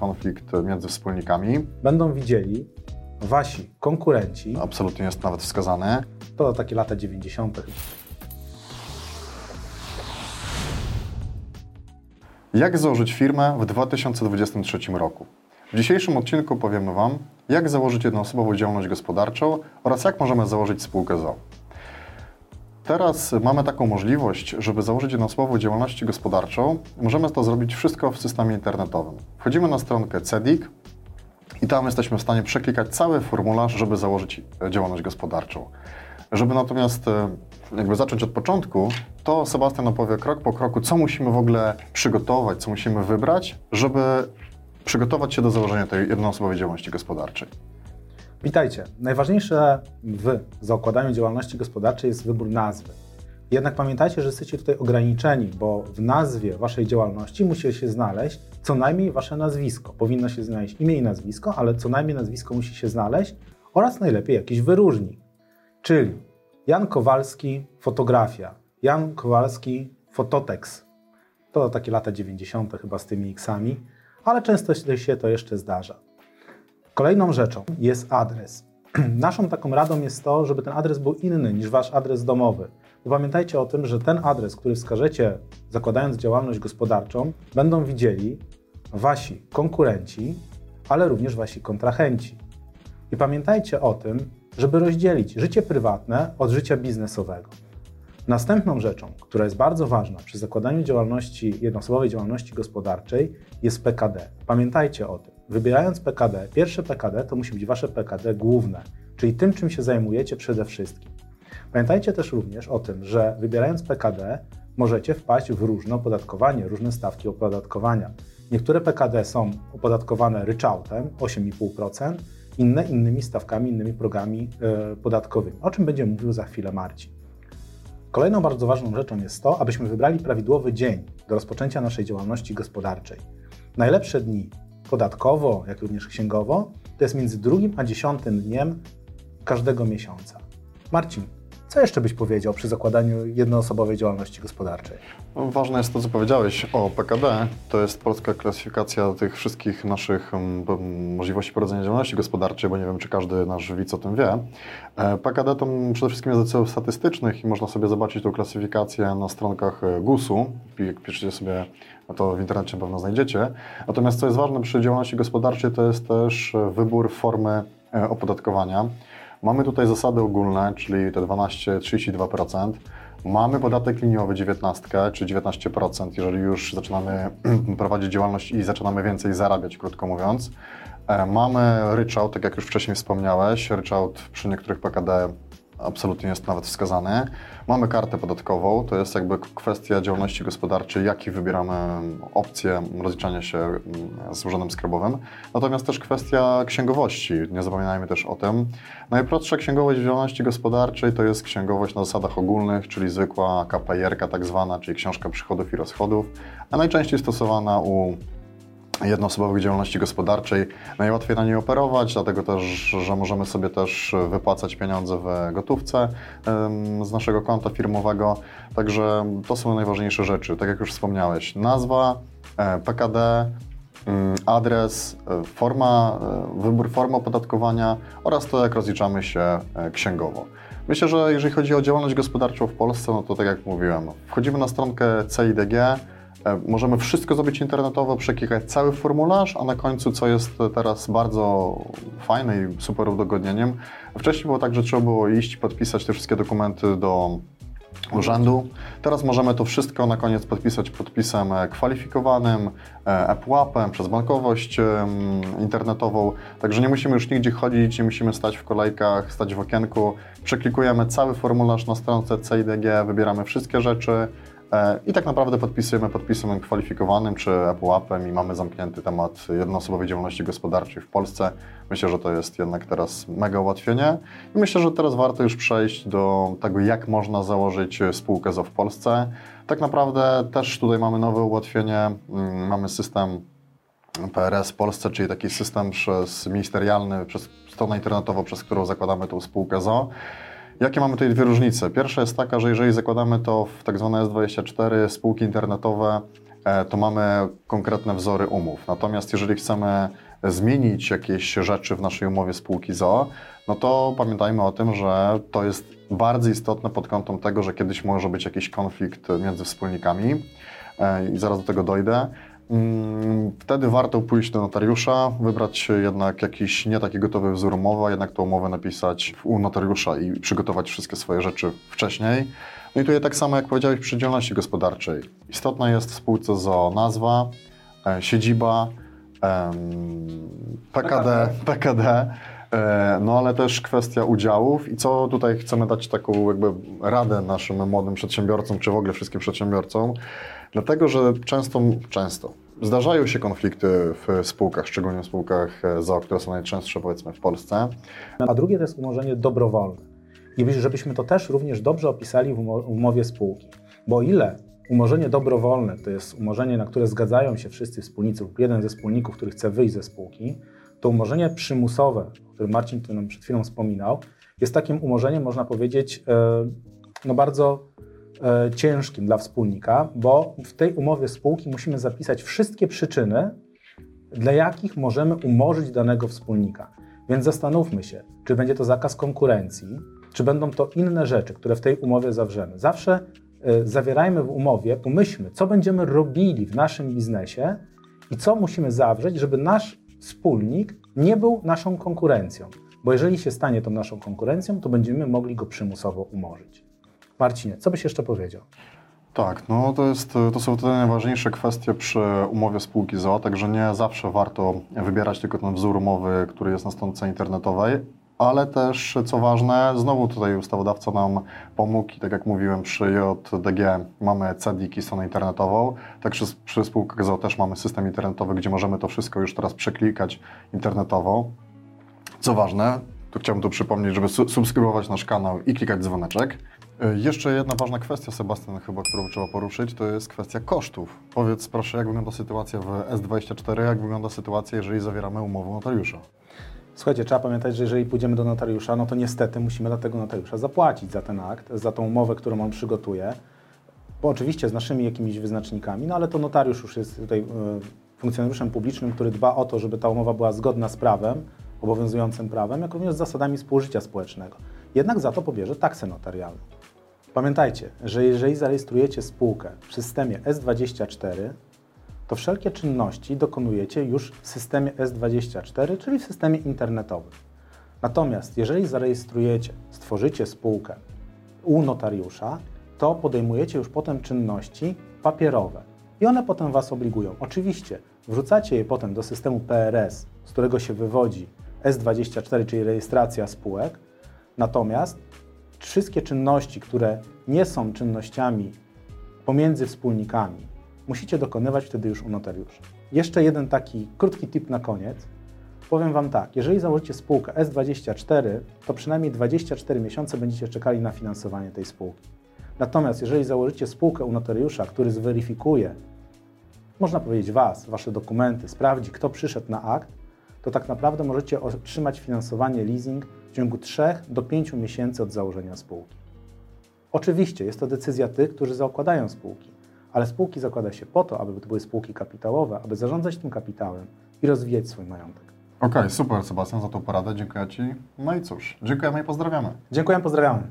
konflikt między wspólnikami. Będą widzieli wasi konkurenci. Absolutnie jest nawet wskazane. To takie lata 90. Jak założyć firmę w 2023 roku? W dzisiejszym odcinku powiemy Wam, jak założyć jednoosobową działalność gospodarczą oraz jak możemy założyć spółkę ZO. Teraz mamy taką możliwość, żeby założyć jednoosobową działalność gospodarczą. Możemy to zrobić wszystko w systemie internetowym. Wchodzimy na stronkę CEDIK i tam jesteśmy w stanie przeklikać cały formularz, żeby założyć działalność gospodarczą. Żeby natomiast e, jakby zacząć od początku, to Sebastian opowie krok po kroku, co musimy w ogóle przygotować, co musimy wybrać, żeby przygotować się do założenia tej jednoosobowej działalności gospodarczej. Witajcie. Najważniejsze w zakładaniu działalności gospodarczej jest wybór nazwy. Jednak pamiętajcie, że jesteście tutaj ograniczeni, bo w nazwie waszej działalności musi się znaleźć co najmniej wasze nazwisko. Powinno się znaleźć imię i nazwisko, ale co najmniej nazwisko musi się znaleźć oraz najlepiej jakiś wyróżnik. Czyli Jan Kowalski, fotografia. Jan Kowalski, fototex. To takie lata 90. chyba z tymi X-ami, ale często się to jeszcze zdarza. Kolejną rzeczą jest adres. Naszą taką radą jest to, żeby ten adres był inny niż wasz adres domowy. Bo pamiętajcie o tym, że ten adres, który wskażecie zakładając działalność gospodarczą, będą widzieli wasi konkurenci, ale również wasi kontrahenci. I pamiętajcie o tym, żeby rozdzielić życie prywatne od życia biznesowego. Następną rzeczą, która jest bardzo ważna przy zakładaniu działalności, jednoosobowej działalności gospodarczej, jest PKD. Pamiętajcie o tym. Wybierając PKD, pierwsze PKD to musi być wasze PKD główne, czyli tym, czym się zajmujecie przede wszystkim. Pamiętajcie też również o tym, że wybierając PKD możecie wpaść w różne opodatkowanie, różne stawki opodatkowania. Niektóre PKD są opodatkowane ryczałtem 8,5%, inne innymi stawkami, innymi progami e, podatkowymi, o czym będzie mówił za chwilę Marcin. Kolejną bardzo ważną rzeczą jest to, abyśmy wybrali prawidłowy dzień do rozpoczęcia naszej działalności gospodarczej. Najlepsze dni podatkowo, jak również księgowo, to jest między drugim a dziesiątym dniem każdego miesiąca. Marcin, co jeszcze byś powiedział przy zakładaniu jednoosobowej działalności gospodarczej? No, ważne jest to, co powiedziałeś o PKD. To jest polska klasyfikacja tych wszystkich naszych um, możliwości prowadzenia działalności gospodarczej, bo nie wiem, czy każdy nasz widz o tym wie. E, PKD to przede wszystkim jest do celów statystycznych i można sobie zobaczyć tą klasyfikację na stronkach e, GUS-u. Jak piszecie sobie, to w internecie pewno znajdziecie. Natomiast co jest ważne przy działalności gospodarczej, to jest też wybór formy e, opodatkowania. Mamy tutaj zasady ogólne, czyli te 12-32%. Mamy podatek liniowy 19 czy 19%, jeżeli już zaczynamy prowadzić działalność i zaczynamy więcej zarabiać, krótko mówiąc. E, mamy ryczałt, tak jak już wcześniej wspomniałeś, ryczałt przy niektórych PKD absolutnie jest nawet wskazany. Mamy kartę podatkową, to jest jakby kwestia działalności gospodarczej, jaki wybieramy opcję rozliczania się mm, z urzędem skarbowym. Natomiast też kwestia księgowości, nie zapominajmy też o tym. Najprostsza księgowość w działalności gospodarczej to jest księgowość na zasadach ogólnych, czyli zwykła KPR, tak zwana, czyli książka przychodów i rozchodów, a najczęściej stosowana u jednoosobowej działalności gospodarczej. Najłatwiej na niej operować, dlatego też, że możemy sobie też wypłacać pieniądze w gotówce z naszego konta firmowego. Także to są najważniejsze rzeczy. Tak jak już wspomniałeś, nazwa, e, PKD, mm, adres, e, forma, e, wybór formy opodatkowania oraz to, jak rozliczamy się księgowo. Myślę, że jeżeli chodzi o działalność gospodarczą w Polsce, no to tak jak mówiłem, wchodzimy na stronkę CIDG, możemy wszystko zrobić internetowo, przeklikać cały formularz, a na końcu, co jest teraz bardzo fajne i super udogodnieniem, wcześniej było tak, że trzeba było iść podpisać te wszystkie dokumenty do urzędu. Teraz możemy to wszystko na koniec podpisać podpisem e, kwalifikowanym, e, ePUAP-em, przez bankowość internetową, także nie musimy już nigdzie chodzić, nie musimy stać w kolejkach, stać w okienku. Przeklikujemy cały formularz na stronce CIDG, wybieramy wszystkie rzeczy, E, I tak naprawdę podpisujemy podpisem kwalifikowanym czy ePUAP-em i mamy zamknięty temat jednoosobowej działalności gospodarczej w Polsce. Myślę, że to jest jednak teraz mega ułatwienie i myślę, że teraz warto już przejść do tego, jak można założyć spółkę ZO w Polsce. Tak naprawdę też tutaj mamy nowe ułatwienie, mm, mamy system PRS w Polsce, czyli taki system przez ministerialny, przez stronę internetową, przez którą zakładamy tą spółkę ZO. Jakie mamy tutaj dwie różnice? Pierwsza jest taka, że jeżeli zakładamy to w tak zwane S24 spółki internetowe, e, to mamy konkretne wzory umów. Natomiast jeżeli chcemy zmienić jakieś rzeczy w naszej umowie spółki ZO, no to pamiętajmy o tym, że to jest bardzo istotne pod kątem tego, że kiedyś może być jakiś konflikt między wspólnikami e, i zaraz do tego dojdę. Mm, Wtedy warto pójść do notariusza, wybrać jednak jakiś nie taki gotowy wzór umowy, a jednak tą umowę napisać u notariusza i przygotować wszystkie swoje rzeczy wcześniej. No i tutaj tak samo jak powiedziałeś przy działalności gospodarczej. Istotna jest w spółce ZO nazwa, e, siedziba, PKD, PKD, no ale też kwestia udziałów i co tutaj chcemy dać taką jakby radę naszym młodym przedsiębiorcom, czy w ogóle wszystkim przedsiębiorcom, dlatego że często, często zdarzają się konflikty w spółkach, szczególnie w spółkach e, ZO, które są najczęstsze powiedzmy w Polsce. A drugie to jest umorzenie dobrowolne. I byś- żebyśmy to też również dobrze opisali w umo- umowie spółki. Bo ile umorzenie dobrowolne to jest umorzenie, na które zgadzają się wszyscy wspólnicy lub jeden ze wspólników, który chce wyjść ze spółki, to umorzenie przymusowe, o którym Marcin tu nam przed chwilą wspominał, jest takim umorzeniem, można powiedzieć, e, no bardzo e, ciężkim dla wspólnika, bo w tej umowie spółki musimy zapisać wszystkie przyczyny, dla jakich możemy umorzyć danego wspólnika. Więc zastanówmy się, czy będzie to zakaz konkurencji, czy będą to inne rzeczy, które w tej umowie zawrzemy. Zawsze y, zawierajmy w umowie, pomyślmy, co będziemy robili w naszym biznesie i co musimy zawrzeć, żeby nasz wspólnik nie był naszą konkurencją. Bo jeżeli się stanie tą naszą konkurencją, to będziemy mogli go przymusowo umorzyć. Marcinie, co byś jeszcze powiedział? Tak, no to, jest, to są te najważniejsze kwestie przy umowie spółki ZO, także nie zawsze warto wybierać tylko ten wzór umowy, który jest na stronce internetowej, ale też, co ważne, znowu tutaj ustawodawca nam pomógł i tak jak mówiłem, przy JDG mamy CEDIK i stronę internetową, także przy, spółkach ZO też mamy system internetowy, gdzie możemy to wszystko już teraz przeklikać internetowo. Co ważne, to chciałbym tu przypomnieć, żeby su- subskrybować nasz kanał i klikać dzwoneczek. Y, Jeszcze jedna ważna kwestia, Sebastian, chyba, którą trzeba poruszyć, to jest kwestia kosztów. Powiedz proszę, jak wygląda sytuacja w S24, jak wygląda sytuacja, jeżeli zawieramy umowę notariusza? Słuchajcie, trzeba pamiętać, że jeżeli pójdziemy do notariusza, no to niestety musimy dla tego notariusza zapłacić za ten akt, za tą umowę, którą on przygotuje. Bo oczywiście z naszymi jakimiś wyznacznikami, no ale to notariusz już jest tutaj e, funkcjonariuszem publicznym, który dba o to, żeby ta umowa była zgodna z prawem, obowiązującym prawem, jak również z zasadami współżycia społecznego. Jednak za to pobierze taksę notarialną. Pamiętajcie, że jeżeli zarejestrujecie spółkę w systemie S24, to wszelkie czynności dokonujecie już w systemie S24, czyli w systemie internetowym. Natomiast jeżeli zarejestrujecie, stworzycie spółkę u notariusza, to podejmujecie już potem czynności papierowe i one potem Was obligują. Oczywiście wrzucacie je potem do systemu PRS, z którego się wywodzi S24, czyli rejestracja spółek, natomiast wszystkie czynności, które nie są czynnościami pomiędzy wspólnikami, musicie dokonywać wtedy już u notariusza. Jeszcze jeden taki krótki tip na koniec. Powiem Wam tak, jeżeli założycie spółkę S24, to przynajmniej 24 miesiące będziecie czekali na finansowanie tej spółki. Natomiast jeżeli założycie spółkę u notariusza, który zweryfikuje, można powiedzieć Was, Wasze dokumenty, sprawdzi, kto przyszedł na akt, to tak naprawdę możecie otrzymać finansowanie leasing w ciągu 3 do 5 miesięcy od założenia spółki. Oczywiście jest to decyzja tych, którzy zakładają spółki, ale spółki zakłada się po to, aby to były spółki kapitałowe, aby zarządzać tym kapitałem i rozwijać swój majątek. Okej, super Sebastian za tą poradę, dziękuję Ci. No i cóż, dziękujemy i pozdrawiamy. Dziękuję, pozdrawiamy.